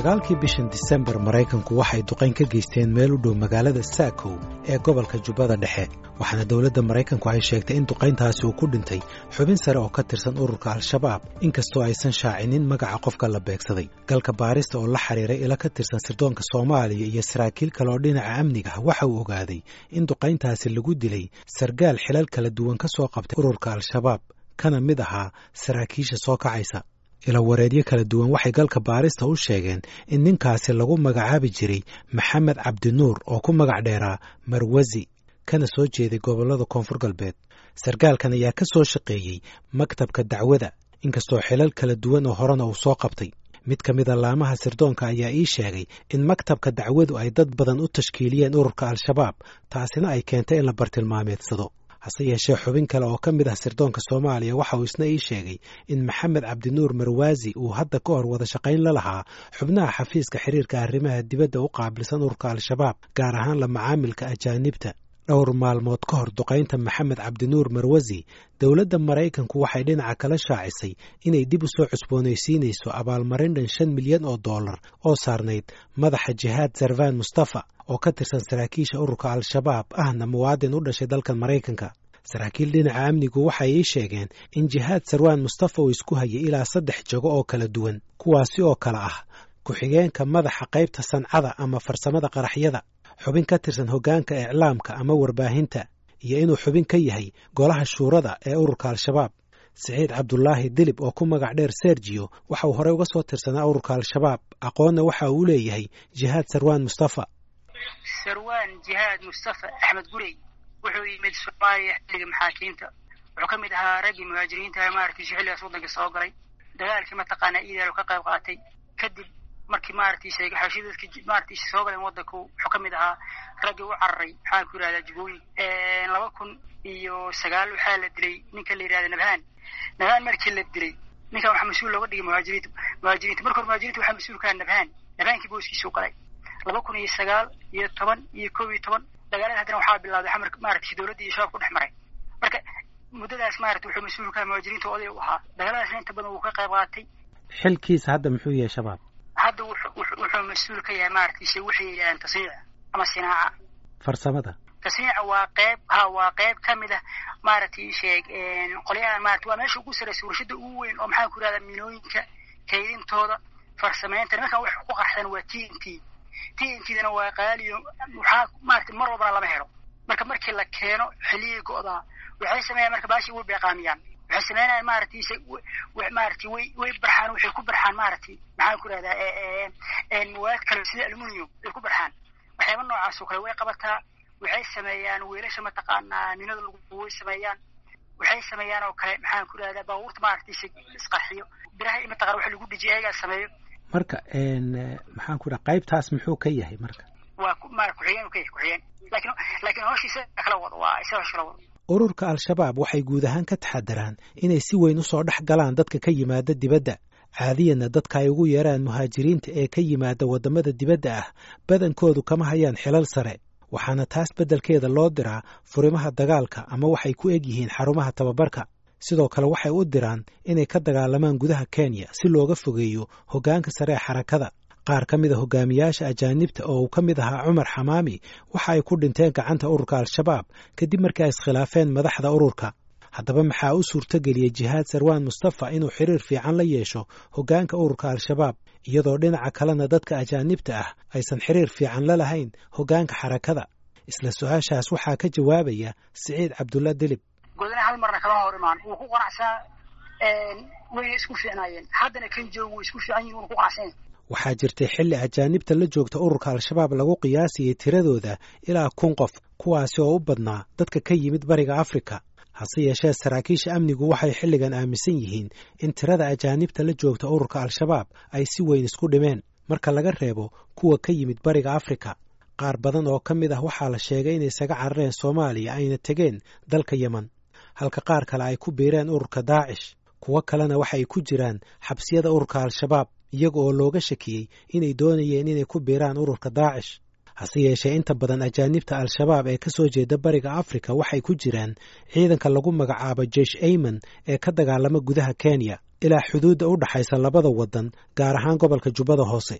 sagaalkii bishan disembar maraykanku waxay duqayn ka geysteen meel u dhow magaalada saakow ee gobolka jubbada dhexe. Waxaana dowladda maraykanku ay sheegtay in duqayntaasi uu ku dhintay xubin sare oo ka tirsan ururka al-shabaab inkastoo aysan shaacinin magaca qofka la beegsaday. Galka baarista oo la xiriiray ila ka tirsan sirdoonka soomaaliya iyo saraakiil kale oo dhinaca amniga waxa uu ogaaday in duqayntaasi lagu dilay sargaal xilal kala duwan ka soo qabtay ururka al-shabaab kana mid ahaa saraakiisha soo kacaysa ilawareedyo kala duwan waxay galka baarista u sheegeen in ninkaasi lagu magacaabi jiray maxamed cabdinuur oo ku magac dheeraa marwasi kana soo jeeday gobollada koonfur galbeed. Sargaalkan ayaa ka soo shaqeeyey maktabka dacwada inkastoo xilal kala duwan oo horena uu soo qabtay. Mid ka mida laamaha sirdoonka ayaa ii sheegay in maktabka dacwadu ay dad badan u tashkiiliyeen ururka al-shabaab taasina ay keentay in la bartilmaameedsado hase yeeshee xubin kale oo ka mid ah sirdoonka soomaaliya waxa uu isna ii sheegay in maxamed cabdinuur marwaasi uu hadda ka hor wada shaqayn la lahaa xubnaha xafiiska xiriirka arrimaha dibadda u qaabilsan ururka al-shabaab gaar ahaan la macaamilka ajaanibta dhowr maalmood ka hor duqaynta maxamed cabdinuur marwasi dowladda maraykanku waxay dhinaca kala shaacisay inay dib u soo cusboonaysiinayso abaalmarin dhan shan milyan oo dollar oo saarnayd madaxa jihaad zarvan mustafa oo ka tirsan saraakiisha ururka al-shabaab ahna muwaadin u dhashay dalkan maraykanka. Saraakiil dhinaca amnigu waxay ii sheegeen in jihaad sarwaan mustafa uu isku hayay ilaa saddex jago oo kala duwan kuwaasi oo kale ah ku-xigeenka madaxa qaybta sancada ama farsamada qaraxyada xubin ka tirsan hoggaanka iclaamka ama warbaahinta iyo inuu xubin ka yahay golaha shuurada ee ururka al-shabaab. Siciid cabdulaahi dilib oo ku magac dheer sergiyo waxa uu horey uga soo tirsanaa ururka al-shabaab aqoonna waxa uu leeyahay jihaad sarwaan mustafa. Sarwaan jihaad mustafa axmed gurey wuxuu yimid soomaaliya xilliga maxaakiimta wuxuu ka mid ahaa raggii muhaajiriinta maaragtay xilligaas waddanka soo galay. Dagaalkii mataqaanaa iidaal ka qayb qaatay. Kadib markii maaragtay xashi dadkii maaragtay soo galeen waddanku wuxuu ka mid ahaa raggii u cararay maxaan ku yidhahdaa jubooyin laba kun iyo sagaal waxaa la dilay ninka la yidhahda nabhaan. Nabhaan markii la dilay ninkan waxaa mas'uul looga dhigay muhaajiriinta muhaajiriinta. Marka hore muhaajiriinta waxaa mas'uul ka ah nabhaan. Nabhaankii booskiisuu galay. Laba kun iyo sagaal iyo toban iyo kob iyo toban dagaalada haddana waxaa bilawday xamar maaragtay dowladda iyo shabaab ku dhex maray. Marka muddadaas maaragtay wuxuu mas'uul ka ah muhaajiriinta oday u ahaa. Dagaaladaasna inta badan wuu ka qayb qaatay. Xilkiisa hadda muxuu yahay shabaab hadda wuxuu mas'uul ka yahay maaragtay se waxay yidhahdaan tasniic ama sinaaca farsamada tasniica waa qayb ha waa qayb ka mid ah maaragtay sheeg qolyahan maarata waa meesha ugu sarraysa warshada ugu weyn oo maxaan ku yidhahdaa minooyinka kaydintooda farsamaynta nimankan wax ku qarxdan waa t n t t n t dana waa qaaliyo waxaa maarata mar walbana lama helo marka markii la keeno xiliyii go'daa waxay sameeyaan marka baashii way beeqaamiyaan sameynayaan maaragtay maaragtay way way barxaan waxay ku barxaan maaragtay maxaan ku rahdaa muwaad kale sida aluminium ay ku barxaan. Waxyaaba noocaas oo kale way qabataa waxay sameeyaan weelasha mataqaanaa minada lagu way sameeyaan waxay sameeyaan oo kale maxaan ku rahdaa baabuurta maaragtay isqarxiyo. Biraha iyo mataqana wax lagu dejiyo ayagaa sameeyo. Marka maxaan ku dhaha qaybtaas muxuu ka yahay marka? Waa ma ku-xigeen ka yahay ku-xigeen laakiin laakiin hawshiisa kala wado waa isa hawsha kala wado ururka al-shabaab waxay guud ahaan ka taxadaraan inay si weyn u soo dhex galaan dadka ka yimaada dibadda. Caadiyanna dadka ay ugu yeeraan muhaajiriinta ee ka yimaada waddamada dibadda ah badankoodu kama hayaan xilal sare. Waxaana taas beddelkeeda loo diraa furimaha dagaalka ama waxay ku eg yihiin xarumaha tababarka. Sidoo kale waxay u diraan inay ka dagaalamaan gudaha kenya si looga fogeeyo hoggaanka sare ee xarakada qaar ka mid a hogaamiyaasha ajaanibta oo uu ka mid ahaa cumar xamaami waxa ay ku dhinteen gacanta ururka al-shabaab kadib markii ay iskhilaafeen madaxda ururka. Haddaba maxaa u suurtogeliyey jihaad sarwaan mustafa inuu xiriir fiican la yeesho hoggaanka ururka al-shabaab iyadoo dhinaca kalena dadka ajaanibta ah aysan xiriir fiican la lahayn hoggaanka xarakada? Isla su'aashaas waxaa ka jawaabaya siciid cabdulla dilib. Godana hal marna kama hor imaan wuu ku qanacsaa wayna isku fiicnaayeen. Haddana kan joog wuu isku fiican yihiin wuna ku qanacsan waxaa jirtay xilli ajaanibta la joogta ururka al-shabaab lagu qiyaasayay tiradooda ilaa kun qof kuwaasi oo u badnaa dadka ka yimid bariga afrika. Hase yeeshee saraakiisha amnigu waxay xilligan aaminsan yihiin in tirada ajaanibta la joogta ururka al-shabaab ay si weyn isku dhimeen marka laga reebo kuwa ka yimid bariga afrika. Qaar badan oo ka mid ah waxaa la sheegay inay isaga carareen soomaaliya ayna tegeen dalka yemen halka qaar kale ay ku biireen ururka daacish kuwo kalena waxay ku jiraan xabsiyada ururka al-shabaab iyaga oo looga shakiyey inay doonayeen inay ku biiraan ururka daacish hase yeeshee inta badan ajaanibta al-shabaab ee ka soo jeeda bariga afrika waxay ku jiraan ciidanka lagu magacaabo jeish ayman ee ka dagaalama gudaha kenya ilaa xuduudda u dhaxaysa labada waddan gaar ahaan gobolka jubbada hoose.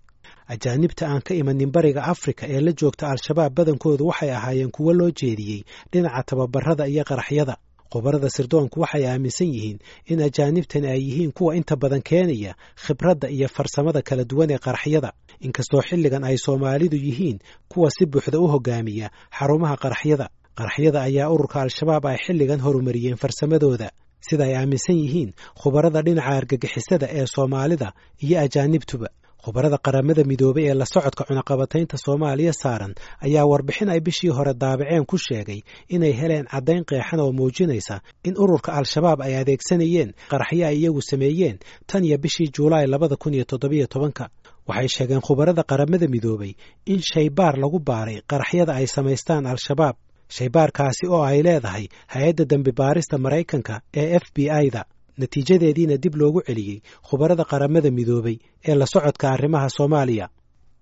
Ajaanibta aan ka imanin bariga afrika ee la joogta al-shabaab badankoodu waxay ahaayeen kuwo loo jeediyey dhinaca tababarada iyo qaraxyada khubarada sirdoonku waxay aaminsan yihiin in ajaanibtan ay yihiin kuwa inta badan keenaya khibradda iyo farsamada kala duwan ee qaraxyada. Inkastoo xilligan ay soomaalidu yihiin kuwa si buuxda u hogaamiya xarumaha qaraxyada qaraxyada ayaa ururka al-shabaab ay xilligan horumariyeen farsamadooda. Sida ay aaminsan yihiin khubarada dhinaca argagixisada ee soomaalida iyo ajaanibtuba khubarada qaramada midoobay ee la socodka cunaqabataynta soomaaliya saaran ayaa warbixin ay bishii hore daabaceen ku sheegay inay heleen caddayn qeexan oo muujinaysa in ururka al-shabaab ay adeegsanayeen qaraxyo ay iyagu sameeyeen tan iyo bishii juulaay labada kun iyo toddobiyo tobanka. Waxay sheegeen khubarada qaramada midoobay in shaybaar lagu baaray qaraxyada ay samaystaan al-shabaab shaybaarkaasi oo ay leedahay hay'adda dembi baarista maraykanka ee f b i-da natiijadeediina dib loogu celiyey khubarada qaramada midoobay ee la socodka arrimaha soomaaliya.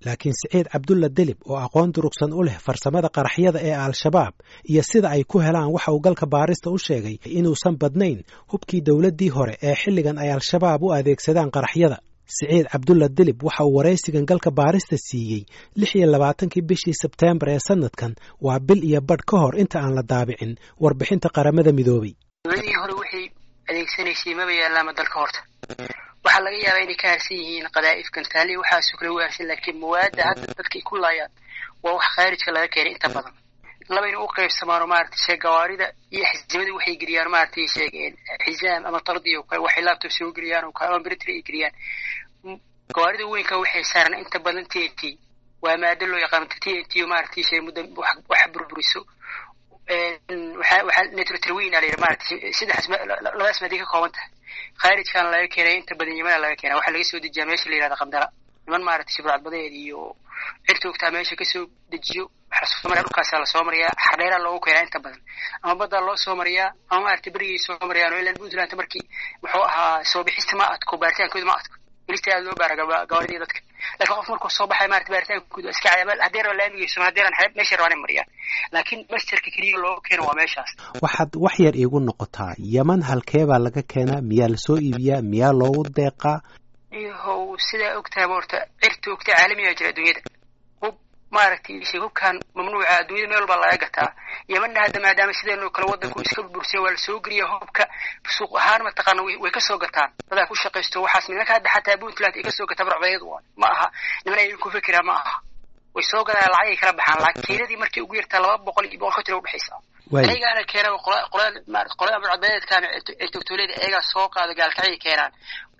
Laakiin siciid cabdulla delib oo aqoon durugsan u leh farsamada qaraxyada ee al-shabaab iyo sida ay ku helaan waxa uu galka baarista u sheegay inuusan badnayn hubkii dowladdii hore ee xilligan ay al-shabaab u adeegsadaan qaraxyada. Siciid cabdulla delib waxa uu waraysigan galka baarista siiyey lix iyo labaatankii bishii sebteembar ee sanadkan waa bil iyo badh ka hor inta aan la daabicin warbixinta qaramada waxay adeegsanaysay maba yaalaama dalka horta. Waxaa laga yaabaa inay ka harsan yihiin qadaa'if gantaali waxaasoo kale u harsan laakiin mawaadda hadda dadkay ku laayaan waa wax khaarijka laga keenay inta badan. Labayna u qaybsamaano maaragtay shee gawaarida iyo xisbadii waxay geliyaan maaragtay sheegeen xisaam ama tardi oo kale waxay laptop soo geliyaan oo kale ama britry ay geliyaan. Gawaarida weynka waxay saaran inta badan t n t. Waa maado loo yaqaano t n t maaragtay shee muddo wax burburiso waxaa waxaa nitrotrwin a la yidhi maaragtay saddexdaas labadaas maaday ka kooban tahay. Khaarijkaana laga keenay inta badan yamana laga keena waxaa laga soo dejiyaa meesha la yihahda qandala niman maaragtay shibracadbadeed iyo cirtoogtaa meesha ka soo dejiyo. Waxaa la soo maraya dhulkaasaa la soo mariyaa xardheeraa loogu keenaa inta badan. Ama baddaa loo soo mariyaa ama maaragtay berigay soo mariyaan oo ilan puntland markii muxuu ahaa soo bixista ma adko baaritaankooda ma adko welista aada loo baara gawaarida dadka. Lakin qof markuu soo baxay maarata baaritaankooda iska caya haddii raba laamigayso haddii ran xeeb meesha rabaan mariyaan laakiin masterka keliya looga keeno waa meeshaas. Waxaad wax yar iigu noqotaa. Yaman halkee baa laga keenaa? Miyaa la soo iibiyaa? Miyaa loogu deeqaa? Ihow sidaa ogtahay horta cirta ogta caalamiyaa jira adduunyada maaragtay ishe hubkan mamnuuca adduunyada meel walbaa laga gataa. Yamanna hadda maadaama sideenoo kale waddanku iska burbursan waa la soo geliya hubka. Suuq ahaan mataqaana way ka soo gataan. Dadaa ku shaqaysto waxaas nimanka hadda xataa puntland ay ka soo gataa barcbadeed ma aha. Niman ay ku fekeraa ma aha. Way soo gadaan lacagay kala baxaan. Lacag keenadii markay ugu yartaa laba boqol iyo boqol tira udhexaysa ayagaana keena qolada barcbadeedkan ee togtooleeda ayagaa soo qaado gaalkacay keenaan.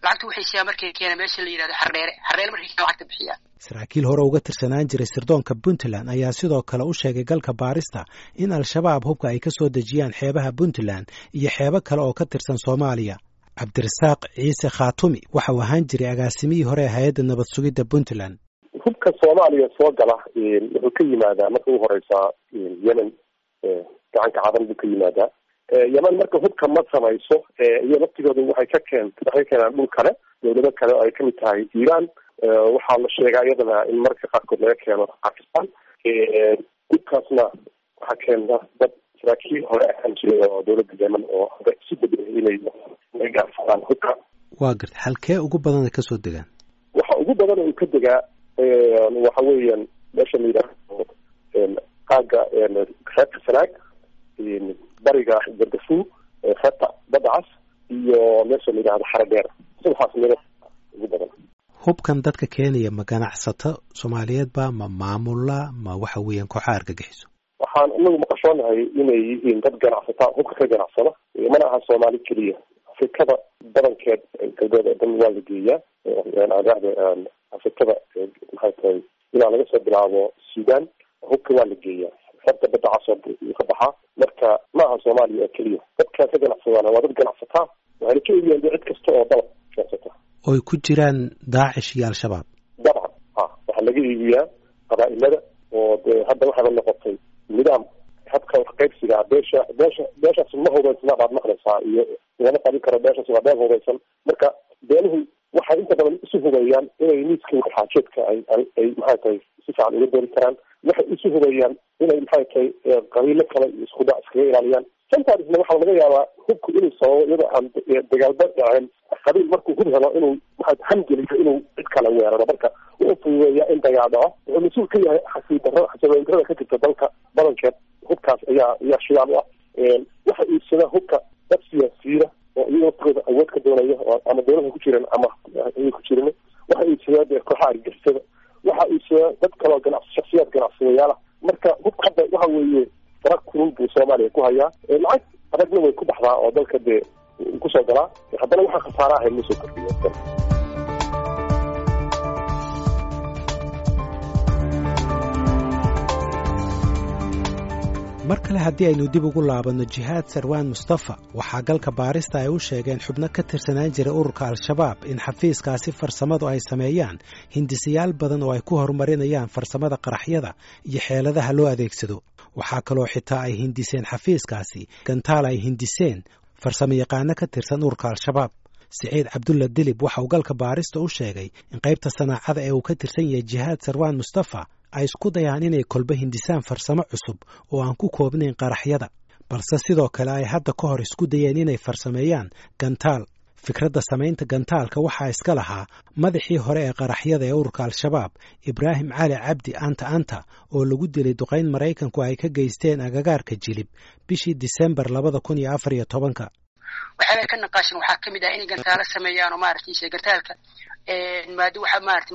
Lacagta waxay siyaa markay keena meesha la yidhahdo xardheere xardheere markay keena lacagta bixiyaan saraakiil hore uga tirsanaan jiray sirdoonka puntland ayaa sidoo kale u sheegay galka baarista in al-shabaab hubka ay ka soo dejiyaan xeebaha puntland iyo xeebo kale oo ka tirsan soomaaliya. Cabdirasaaq ciise khaatumi waxa uu ahaan jiray agaasimihii hore ee hay'adda nabad sugidda puntland. Hubka soomaaliya soo gala wuxuu ka yimaadaa marka ugu horeysaa yemen gacanka cadan buu ka yimaadaa. Yemen marka hubka ma samayso iyo laftigooda waxay ka keen waxay keenaan dhul kale dawlado kale oo ay ka mid tahay iiraan. Waxaa la sheegaa iyadana in marka qaarkood laga keeno pakistan. Hubkaasna waxaa keena dad saraakiil hore ahaan jiray oo dawladda yemen oo hadda isu bedelay inay inay gaarsadaan hubka. Waa garta halkee ugu badan ka soo degaan? Waxa ugu badan uu ka degaa waxa weeyaan meesha la yidhaahdo qaaga reebta sanaag bariga gardafu reebta badacas iyo meesha la yidhahdo xaradheer saddexaas meel ugu badan. Hubkan dadka keenaya ma ganacsato? Soomaaliyeed ba ma maamula ma waxa weeyaan kooxaha argagixiso waxaan inagu maqashoonahay inay yihiin dad ganacsata hubka ka ganacsada mana aha soomaali keliya. Afrikada badankeed galbeed oo dhan waa la geeyaa afrikada maxay tahay ilaa laga soo bilaabo sudan hubka waa la geeyaa sabta badda casoo ka baxaa marka ma aha soomaaliya oo keliya dadkaa ka ganacsadaana waa dad ganacsataa waxayna ka eegayaan de cid kasta oo dalab gansata oy ku jiraan daacish iyo al-shabaab dabcan ha waxaa laga iibiyaa qabaa-ilada oo dee hadda waxaaba noqotay nidaam habka qaybsiga beesha beesha beeshaas ma hubaysna baad maqlaysaa iyo lama qabin karo beeshaas waa been hubaysan marka beenuhu waxay inta badan isu hubeeyaan inay miiska waxaajeedka ay ay maxay tahay si fiican uga doori karaan. Waxay isu hubeeyaan inay maxay tahay qabiilo kale isku dhac iskaga ilaaliyaan. Sometimes waxaa laga yaabaa hubku inuu sababo iyadoo aan dagaalba dhaceen qabiil markuu hub helo inuu maxay hamgeliyo inuu cid kale weeraro. Marka wuxuu ufududeeyaa in dagaal dhaco wuxuu mas'uul ka yahay xasiidaro xasiloondarada ka jirta dalka badankeed. Hubkaas ayaa ayaa shidaal u ah. Waxa iibsada hubka dad siyaasiyiina oo iyaga awood ka doonaya ama dowladda ku jiran ama ku jiran waxa iibsadaa dee kooxaha argixisada waxa iibsadaa dad kaloo ganacsi shaksiyaad ganacsadayaala marka hubka hadda waxa weeye fara kulul buu soomaaliya ku hayaa. Lacag adagna way ku baxdaa oo dalka dee ku soo galaa. Haddana waxaa khasaara ahayn ma mar kale haddii aynu dib ugu laabanno jihaad sarwaan mustafa waxaa galka baarista ay u sheegeen xubno ka tirsanaan jira ururka al-shabaab in xafiiskaasi farsamadu ay sameeyaan hindisayaal badan oo ay ku horumarinayaan farsamada qaraxyada iyo xeeladaha loo adeegsado. Waxaa kaloo xitaa ay hindiseen xafiiskaasi gantaal ay hindiseen farsamo yaqaano ka tirsan ururka al-shabaab. Siciid cabdulla dilib waxa uu galka baarista u sheegay in qaybta sanaacada ee uu ka tirsan yahay jihaad sarwaan mustafa ay isku dayaan inay kolba hindisaan farsamo cusub oo aan ku koobnayn qaraxyada. Balse sidoo kale ay hadda ka hor isku dayeen inay farsameeyaan gantaal. Fikradda samaynta gantaalka waxaa iska lahaa madaxii hore ee qaraxyada ee ururka al-shabaab ibraahim cali cabdi anta anta oo lagu dilay duqayn maraykanku ay ka geysteen agagaarka jilib bishii disembar labada kun iyo afar iyo tobanka waxyaabaa ka naqaashin waxaa ka mid ah inay gantaalo sameeyaan oo maaragtay gantaalka maado waxa maarata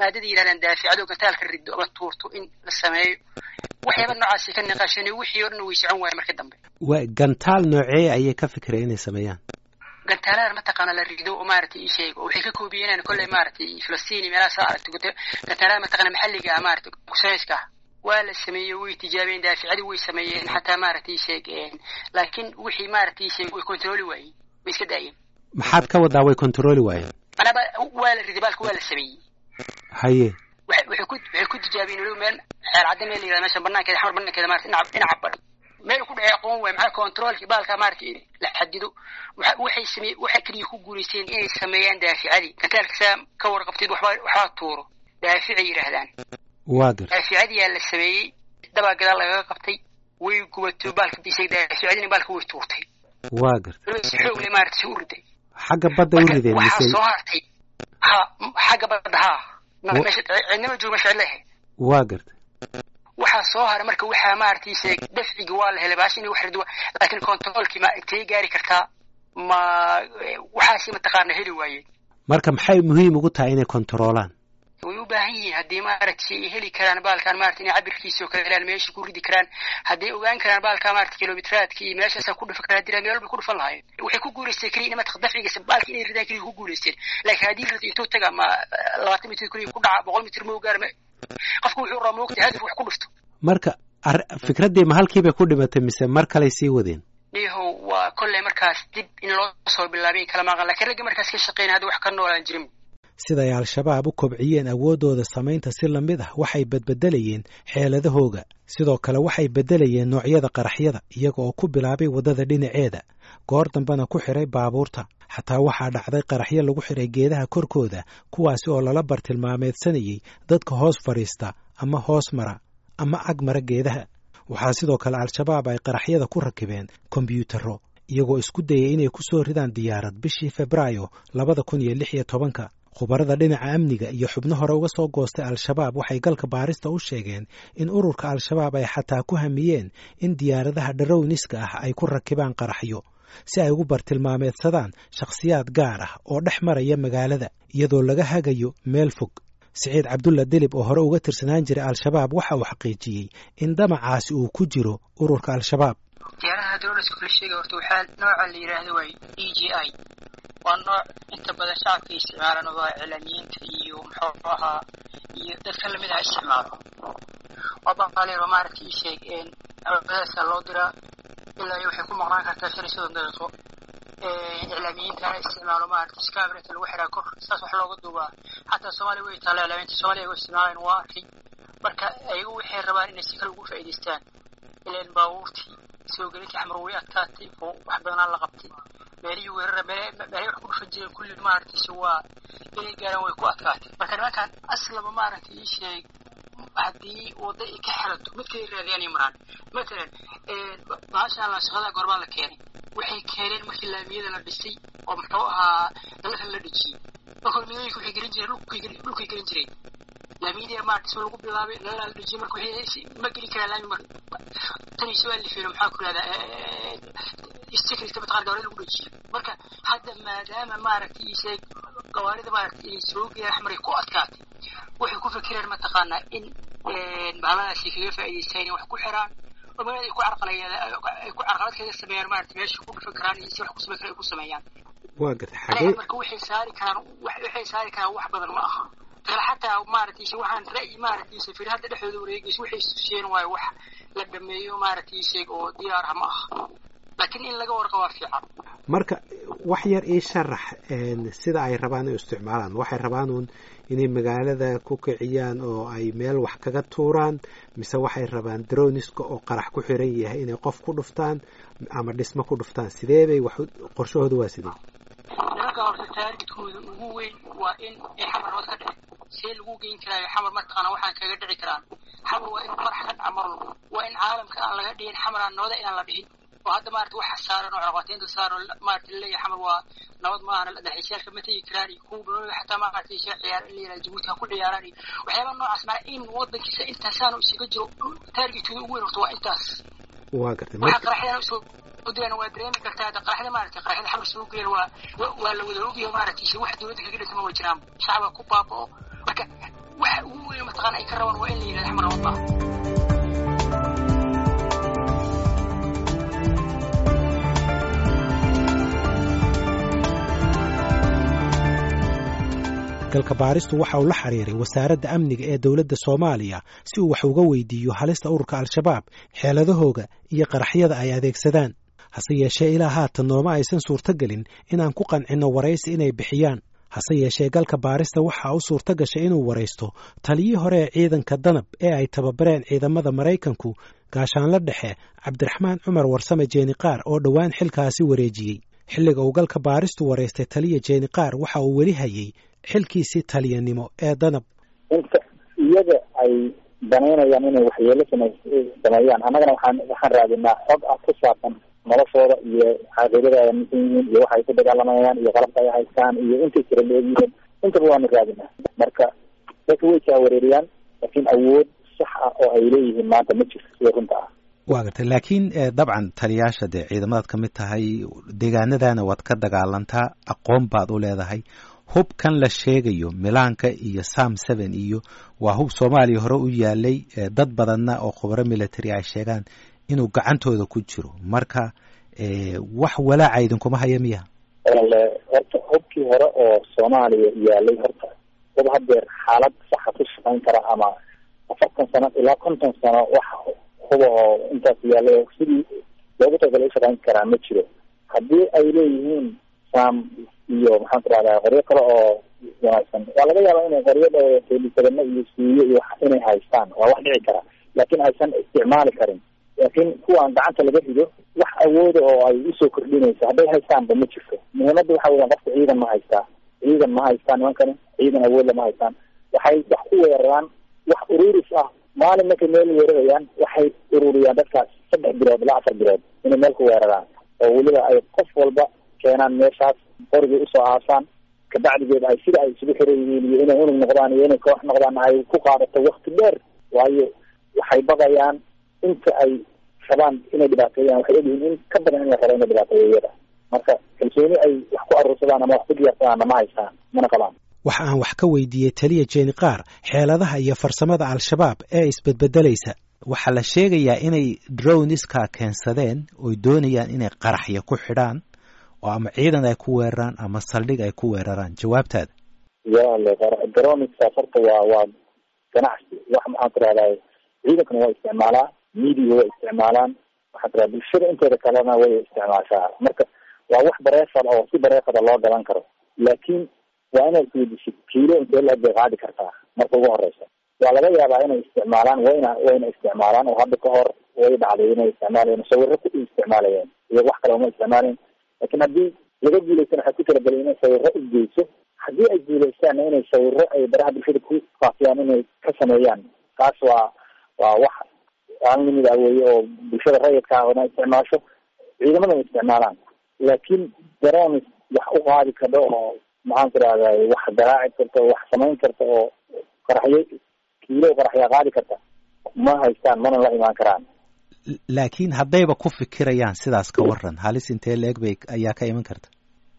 maadada yidhahdaan daaficado gantaalka riddo ama tuurto in la sameeyo. Waxyaaba noocaasi ka naqaashin wixii o dhan way socon waaya marka dambe. Wa gantaal noocee ayay ka fikireen inay sameeyaan? Gantaalada mataqaana la rido oo maaragtay ii sheeg oo waxay ka koobiyeenaan kolley maaragtay filistiin meelaha saa aragto gantaalada mataqaana maxalliga ah maaragtay kusanayska ah waa la sameeyey way tijaabeen daaficadii way sameeyeen xataa maaragtay sheeg laakiin wixii maaragtay sheeg way controli waayeen. Way iska daayeen? Maxaad ka wadaa way controli waayeen? Manaba waa la riday baalka waa la sameeyey. Haye. Waxay ku waxay ku tijaabeen weliba meel xeel cadda meel yihahda meesha banaankeeda xamar banaankeeda maarata dhinaca dhinaca bari meel ku dhacay aqoon waay maxaa controlki baalka maaragtay la xadido waxay samey waxay keliya ku guulaysteen inay sameeyaan daaficadii gantaalka saa ka warqabtid waxba waxbaa tuuro. Daaficay yidhaahdaan gar. Daaficadiyaa la sameeyey. Dabaa gadaal lagaga qabtay. Way gubato baalka bisay daaficadina baalka way tuurtay. Waa gar. Si xoog le maarata si u riday. Xagga badda u rideen waxaa soo hartay. Ha xagga badda ha. Meesha cidnima joogo meesha cidlehe waa garta waxaa soo haray marka waxaa maaragtay sheeg dafcigi waa la helay baashi in wax rido laakiin controlkii ma intay gaari kartaa ma waxaasi mataqaana heli waayeen marka maxay muhiim ugu tahay inay kontaroolaan way u baahan yihiin haddii maaragtay ay heli karaan baalkan maarata inay cabirkiisa oo kale helaan meesha ku ridi karaan hadday ogaan karaan baalka maarata kilomiteraadka iyo meeshaasa ku dhufi karaan diraan meel walba ku dhufan lahaayeen waxay ku guulaysteen keliya in mataq dafcigiisa baalka inay ridaan keliya ku guulaysteen laakiin haddii rido intuu taga ma labaatan mitir keliya ku dhaca boqol mitir ma gaar qofku wuxuu rabaa moogta hadaf wax ku dhufto. Marka fikraddii ma halkiibay ku dhimatay mise mar kaley sii wadeen? Niyahow waa kolley markaas dib in loo soo bilaabay kala maqan lakiin ragga markaas ka shaqeynaya hadda wax ka noolaan jirin siday al-shabaab u kobciyeen awooddooda samaynta si la mid ah waxay badbedelayeen xeeladahooga sidoo kale waxay beddelayeen noocyada qaraxyada iyaga oo ku bilaabay waddada dhinaceeda. Goor dambena ku xidhay baabuurta. Xataa waxaa dhacday qaraxyo lagu xidhay geedaha korkooda kuwaasi oo lala bartilmaameedsanayay dadka hoos fadhiista ama hoos mara ama ag mara geedaha. Waxaa sidoo kale al-shabaab ay qaraxyada ku rakibeen kombyuutarro iyagoo isku dayay inay ku soo ridaan diyaarad bishii febraayo labada kun iyo lix iyo tobanka khubarada dhinaca amniga iyo xubno hore uga soo goostay al-shabaab waxay galka baarista u sheegeen in ururka al-shabaab ay xataa ku hamiyeen in diyaaradaha dharowniska ah ay ku rakibaan qaraxyo si ay ugu bartilmaameedsadaan shakhsiyaad gaar ah oo dhex maraya magaalada iyadoo laga hagayo meel fog. Siciid cabdulla dilib oo hore uga tirsanaan jiray al-shabaab waxa uu xaqiijiyey in damacaasi uu ku jiro ururka al-shabaab. Diyaaradaha dowladka kula sheegay horta waxaa nooca la yidhaahdo waay e g i waa nooc inta badan shacabka isticmaalaan waa iclaamiyiinta iyo muxuu iyo dadka la mid aha isticmaalo waa baqaaleero maaragtay ii sheeg awadaasa loo diraa ilaa iyo waxay ku maqnaan kartaa shan iyo soddon daqiiqo iclaamiyiintana isticmaalo maaragtay scabreta lagu xiraa kor saas wax looga duubaa. Xataa soomaaliya way taalla iclaamiyiinta soomaaliya ay isticmaalaan waa arkay marka ayagu waxay rabaan inay si kale ugu faa'iidaystaan. Ileen baabuurtii soo gelintii adkaatay oo wax badanaa la qabtay meelihii weerara meelay wax ku dhufan jireen kulli maaragtayse waa inay gaaraan way ku adkaatay marka nimankan aslaba maaragtay ii sheeg haddii wadda ay ka xelato midkay raadiyaan ay maraan matalan baashaan laashaqada gorbaa la keenay waxay keeneen markii laamiyada la dhisay oo muxuu ahaa dalakan la dhejiyey marka midooyinka waxay gelin jireen dhulkay gelin jireen laamiyadii maarata soo lagu bilaabay lalaa la dhejiyay marka ma geli karaan laami marka tani soo alifeen maxaa ku yihahdaa secret mataqana gawaarida lagu dhejiyo. Marka hadda maadaama maaragtay isheeg gawaarida maaragtay inay soo geeyaan ku adkaatay waxay ku fikireen mataqaanaa in bahaladaasi kaga faa'iidaystaan in wax ku xiraan oo magaalada ay ku carqalayaan ay ku carqalad kaga sameeyaan maaragtay meesha ku dhufan karaan iyo si wax ku sameyn karaan ay ku sameeyaan. Waa xagee? Marka waxay saari karaan waxay saari karaan wax badan ma aha. Kale xataa maaragtay waxaan ra'yi maaragtay safir hadda dhexdooda wareegaysa waxay tuseen waayo wax la dhameeyo maaragtay sheeg oo diyaar ah ma aha laakiin in laga warqa waa fiican. Marka wax yar ii sharax sida ay rabaan inay isticmaalaan. Waxay rabaan uun inay magaalada ku kiciyaan oo ay meel wax kaga tuuraan mise waxay rabaan droniska oo qarax ku xiran yahay inay qof ku dhuftaan ama dhismo ku dhuftaan. Sidee bay wax qorshahooda waa sidee nimanka horta taargetkooda ugu weyn waa in ay xamar nabad ka dhici. See lagu geyn karaayo xamar mataqaana waxaan kaga dhici karaan. Xamar waa in qarax ka dhaca marlo waa in caalamka aan laga dhigin xamar aan nabada inaan la dhihin oo hadda maarata waxa saaran oo caqabateynta saaran. Maarata la leeyahay xamar waa nabad maahan dalxiisyaalka ma tegi karaan iyo kuwa xataa maarata isha ciyaar in la yihahdo jabuuti ha ku ciyaaraan iyo waxyaaba noocaas maa in wadankiisa intaasaanu isaga jiro. Taargetkooda ugu weyn horta waa intaas. Waa gartay. Waxa qaraxyada u soo odayana waa dareemi kartaa hadda qaraxyada maarata qaraxyada xamar soo geeyana waa waa la wada ogiyo maarata isha wax dowladda kaga dhisma way jiraan. Shacaba ku baaba'o. Marka waxa ugu weyn mataqaana ay ka rabaan waa in la yihahdo xamar nabad maaha galka baaristu waxa uu la xiriiray wasaaradda amniga ee dowladda soomaaliya si uu wax uga weydiiyo halista ururka al-shabaab xeeladahooga iyo qaraxyada ay adeegsadaan. Hase yeeshee ilaa haatan nooma aysan suurtogelin inaan ku qancinno waraysi inay bixiyaan. Hase yeeshee galka baarista waxaa u suurto gashay inuu waraysto taliyii hore ee ciidanka danab ee ay tababareen ciidamada maraykanku gaashaanla dhexe cabdiraxmaan cumar warsame jeeniqaar oo dhowaan xilkaasi wareejiyey. Xilliga uu galka baaristu waraystay taliya jeeniqaar waxa uu weli hayey xilkiisii taliyanimo ee danab. Inta iyaga ay danaynayaan inay waxyeelo same sameeyaan annagana waxaan waxaan raadinaa xog ah ku saabsan noloshooda iyo caqiidada ay aaminsan yihiin iyo waxa ay ku dagaalamayaan iyo qalabka ay haystaan iyo intay jira leegyihiin intaba waanu raadinaa. Marka dadka way jaawareeriyaan laakiin awood sax ah oo ay leeyihiin maanta ma jirto sida runta ah. Waa gartay laakiin dabcan taliyaasha dee ciidamadaad ka mid tahay deegaanadana waad ka dagaalantaa aqoon baad u leedahay hubkan la sheegayo milaanka iyo sam seven iyo waa hub soomaaliya hore u yaalay dad badanna oo khubaro military ay sheegaan inuu gacantooda ku jiro. Marka wax walaaca idinkuma haya miya? Horta hubkii hore oo soomaaliya yaalay horta hub hadeer xaalad saxa ku shaqayn kara ama afartan sano ilaa konton sano wax huba oo intaas yaalay sidii loogu talagalay ushaqayn karaa ma jiro. Haddii ay leeyihiin sam iyo maxaan ku qoryo kale oo wanaagsan. Waa laga yaabaa inay qoryo teelisadano iyo suuyo iyo inay haystaan. Waa wax dhici kara laakiin aysan isticmaali karin. Laakiin kuwaan gacanta laga rido wax awooda oo ay u soo kordhinayso hadday haystaanba ma jirto. Muhiimadda waxa weya qofka ciidan ma haystaa ciidan ma haystaan nimankani ciidan awoodla ma haystaan. Waxay wax ku weeraraan wax ururis ah. Maalin markay meel weerarayaan waxay ururiyaan dadkaas saddex bilood ilaa afar bilood inay meel ku weeraraan. Oo weliba ay qof walba keenaan meeshaas qorigay u soo aasaan. Kabacdigeed ay sida ay isugu xiran yihiin iyo inay unug noqdaan iyo inay koox noqdaan ay ku qaadato wakti dheer. Waayo waxay baqayaan inta ay rabaan inay dhibaateeyaan waxay ogyihiin in ka badan in la rabo inay dhibaateeyo iyada. Marka kalsooni ay wax ku aruursadaan ama wax ku diyaarsadaan ma haystaan mana qabaan waxa aan wax ka weydiiyey taliya jeeni qaar xeeladaha iyo farsamada al-shabaab ee isbedbedelaysa. Waxaa la sheegayaa inay drowniska keensadeen oy doonayaan inay qaraxya ku xidhaan oo ama ciidan ay ku weeraraan ama saldhig ay ku weeraraan. Jawaabtaada droniskaas horta waa waa ganacsi. Wax maxaan ku rahdaa ciidankana waa isticmaalaa media way isticmaalaan. Waxaan ku radaa bulshada inteeda kalena way isticmaashaa. Marka waa wax bareefad oo si bareefada loo gadan karo. Laakiin waa inaad isweydisid kiilo intee la bay qaadi kartaa. Marka ugu horeysa waa laga yaabaa inay isticmaalaan wayna wayna isticmaalaan. Oo hadda ka hor way dhacday inay isticmaalayeen sawiro ku isticmaalayeen iyo wax kale uma isticmaalayn laakiin haddii laga guulaystana waxay ku talagelay inay sawiro isgeyso haddii ay guuleystaanna inay sawiro ay baraha bulshada ku faafiyaan inay ka sameeyaan taas waa waa wax aan limid ah weeye oo bulshada rayidka ah ona isticmaasho ciidamada isticmaalaan. Laakiin daronis wax u qaadi kadho oo maxaan ku rahday wax garaaci karta wax samayn karta oo qaraxyo kiilo qaraxyaa qaadi karta ma haystaan mana la imaan karaan laakiin haddayba ku fikirayaan sidaas ka waran halis intee leeg bay ayaa ka iman karta?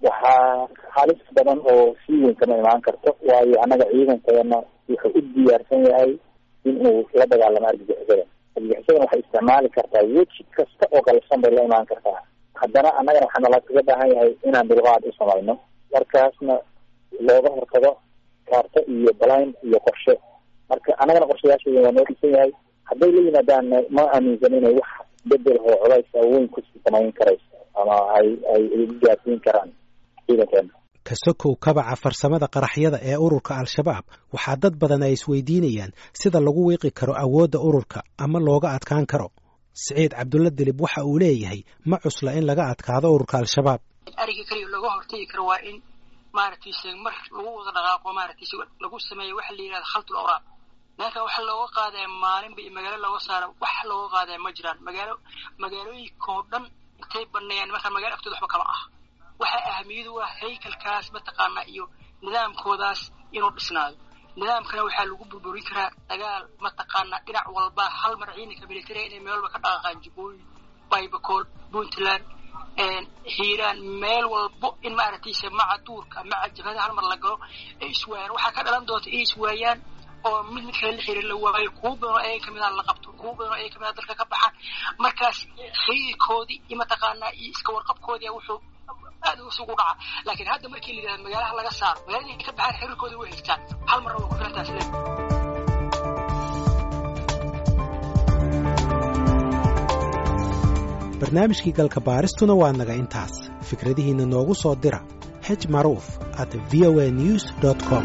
Waxaa halis badan oo sii weyn kama imaan karto waayo annaga ciidankeena wuxuu u diyaarsan yahay in uu la dagaalamo argagixisada. Argagixisadana waxay isticmaali kartaa weji kasta oo qalabsan bay la imaan kartaa. Haddana annagana waxaa nala kaga baahan yahay inaan dulqaad u samayno. Markaasna looga hortago kaarto iyo balayn iyo qorshe. Marka annagana qorshayaasheeda waa noo dhisan yahay hadday la yimaadaan ma aaminsan inay wax bedel oo culays weyn ku sii samayn karayso ama ay ay gaarsiin karaan ciidankeena. Kasokow kabaca farsamada qaraxyada ee ururka al-shabaab waxaa dad badan ay isweydiinayaan sida lagu wiiqi karo awoodda ururka ama looga adkaan karo. Siciid cabdulla dilib waxa uu leeyahay ma cusla in laga adkaado ururka al-shabaab. Ariga keliya looga hortegi karo waa in maaragtayse mar lagu wada dhaqaaqo maaragtayse lagu sameeyo waxa la yidhahda khaltul awraaq meelka waxa looga qaadaya maalinba iyo magaalo looga saaro wax looga qaadaya ma jiraan. Magaalo magaalooyinkoo dhan intay baneeyaan markaa magaalo agtooda waxba kama ah waxaa ahamiyadu waa haykalkaas mataqaanaa iyo nidaamkoodaas inuu dhisnaado. Nidaamkana waxaa lagu burburin karaa dagaal mataqaanaa dhinac walba. Hal mar ciidanka militariga inay meel walba ka dhaqaaqaan jubooyin baybacool puntland hiiraan meel walbo in maaragtayse maca duurka maca jabhada hal mar la galo ay iswaayaan waxaa ka dhalan doonta inay iswaayaan oo mid mid kale la xiriir la waayo kuwa badan oo ayaga ka mid a la qabto kuwa badan oo ayaga ka mid a dalka ka baxaan markaas xiriirkoodii iyo mataqaanaa iyo iska warqabkoodii wuxuu aad isugu dhaca laakiin hadda markii la yidhahda magaalaha laga saaro magaalada ka baxaan xiriirkooda way haystaan hal marna waa ku filantaas le barnaamijkii galka baaristuna waa naga intaas. Fikradihiinna noogu soo dira hej maruuf at v o a news com